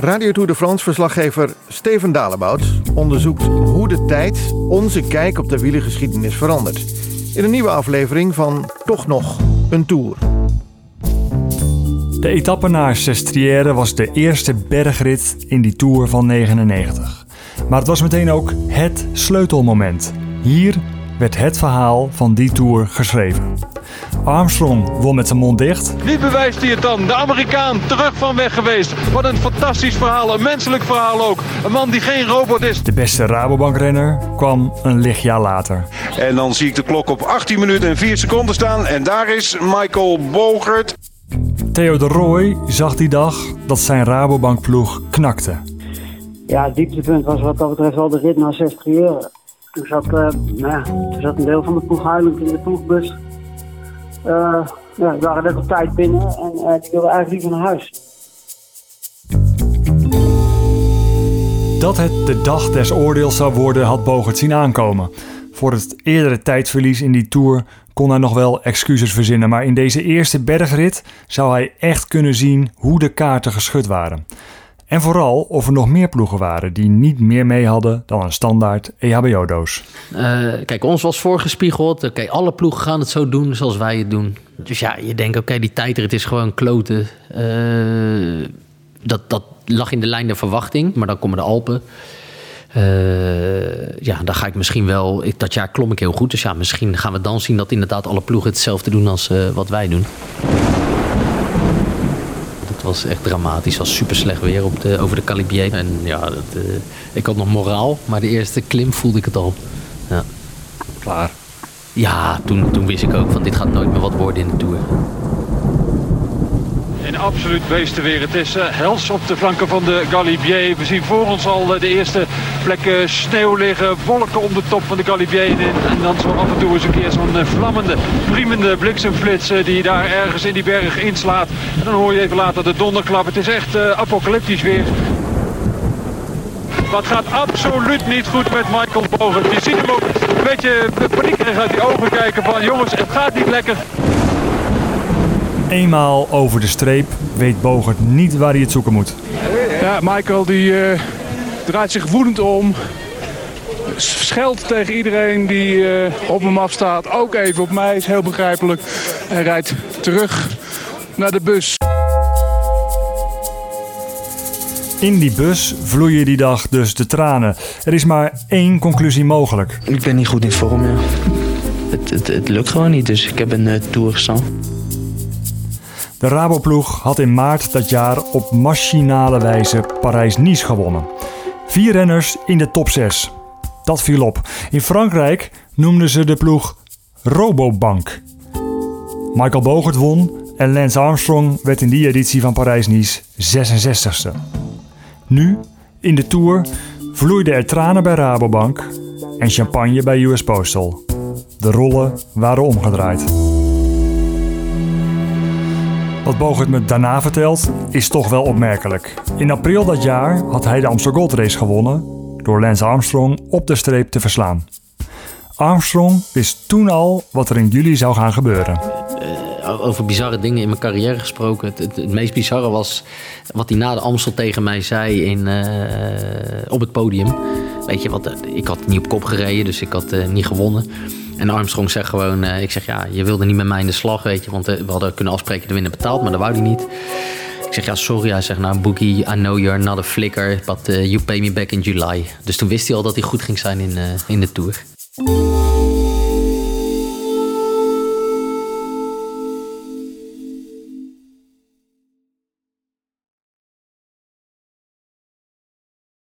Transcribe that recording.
Radio Tour de France verslaggever Steven Dalebout onderzoekt hoe de tijd onze kijk op de wielergeschiedenis verandert. In een nieuwe aflevering van Toch nog een Tour. De etappe naar Sestriere was de eerste bergrit in die Tour van 99. Maar het was meteen ook het sleutelmoment. Hier werd het verhaal van die Tour geschreven. Armstrong won met zijn mond dicht. Wie bewijst hij het dan? De Amerikaan terug van weg geweest. Wat een fantastisch verhaal, een menselijk verhaal ook. Een man die geen robot is. De beste Rabobankrenner kwam een licht jaar later. En dan zie ik de klok op 18 minuten en 4 seconden staan. En daar is Michael Bogert. Theo de Roy zag die dag dat zijn Rabobankploeg knakte. Ja, het dieptepunt was wat dat betreft wel de rit naar Sestriere. Toen zat, uh, nou ja, toen zat een deel van de ploeg huilend in de ploegbus. Uh, ja, die waren net op tijd binnen en uh, die wilden eigenlijk liever naar huis. Dat het de dag des oordeels zou worden, had Bogert zien aankomen. Voor het eerdere tijdverlies in die Tour kon hij nog wel excuses verzinnen, maar in deze eerste bergrit zou hij echt kunnen zien hoe de kaarten geschud waren. En vooral of er nog meer ploegen waren die niet meer mee hadden dan een standaard EHBO-doos. Uh, kijk, ons was voorgespiegeld. Oké, alle ploegen gaan het zo doen zoals wij het doen. Dus ja, je denkt, oké, die tijdrit is gewoon kloten. Uh, dat, dat lag in de lijn der verwachting, maar dan komen de Alpen. Uh, ja, dan ga ik misschien wel. Ik, dat jaar klom ik heel goed. Dus ja, misschien gaan we dan zien dat inderdaad alle ploegen hetzelfde doen als wat wij doen. Het was echt dramatisch. Het was super slecht weer op de, over de Calibier. En ja, dat, uh, ik had nog moraal, maar de eerste klim voelde ik het al. Ja. Klaar. Ja, toen, toen wist ik ook van dit gaat nooit meer wat worden in de Tour. In absoluut beestenweer. Het is uh, hels op de flanken van de Galibier. We zien voor ons al uh, de eerste plekken sneeuw liggen. Wolken om de top van de Galibier in. En dan zo af en toe eens een keer zo'n uh, vlammende, priemende bliksemflits die daar ergens in die berg inslaat. En dan hoor je even later de donderklap. Het is echt apocalyptisch weer. Wat gaat absoluut niet goed met Michael Bogen. Je ziet hem ook een beetje paniekerig uit die ogen kijken van jongens, het gaat niet lekker. Eenmaal over de streep weet Bogert niet waar hij het zoeken moet. Ja, Michael die uh, draait zich woedend om. Scheldt tegen iedereen die uh, op hem afstaat. Ook even op mij, is heel begrijpelijk. En rijdt terug naar de bus. In die bus vloeien die dag dus de tranen. Er is maar één conclusie mogelijk. Ik ben niet goed in vorm, ja. Het, het, het lukt gewoon niet, dus ik heb een uh, tour gestaan. De Raboploeg had in maart dat jaar op machinale wijze Parijs-Nice gewonnen. Vier renners in de top 6. Dat viel op. In Frankrijk noemden ze de ploeg Robobank. Michael Bogert won en Lance Armstrong werd in die editie van Parijs-Nice 66ste. Nu, in de Tour, vloeiden er tranen bij Rabobank en champagne bij US Postal. De rollen waren omgedraaid. Wat Bogert me daarna vertelt, is toch wel opmerkelijk. In april dat jaar had hij de Amsterdam Gold Race gewonnen door Lance Armstrong op de streep te verslaan. Armstrong wist toen al wat er in juli zou gaan gebeuren. Uh, over bizarre dingen in mijn carrière gesproken. Het, meest bizarre was wat hij na de Amstel tegen mij zei in, uh, op het podium. Weet je wat, ik had niet op kop gereden, dus ik had niet gewonnen. En Armstrong zegt gewoon, uh, ik zeg ja, je wilde niet met mij in de slag, weet je. Want uh, we hadden kunnen afspreken de winnaar betaald, maar dat wou hij niet. Ik zeg ja, sorry. Hij zegt nou, Boogie, I know you're not a flicker, but uh, you pay me back in July. Dus toen wist hij al dat hij goed ging zijn in, in de Tour.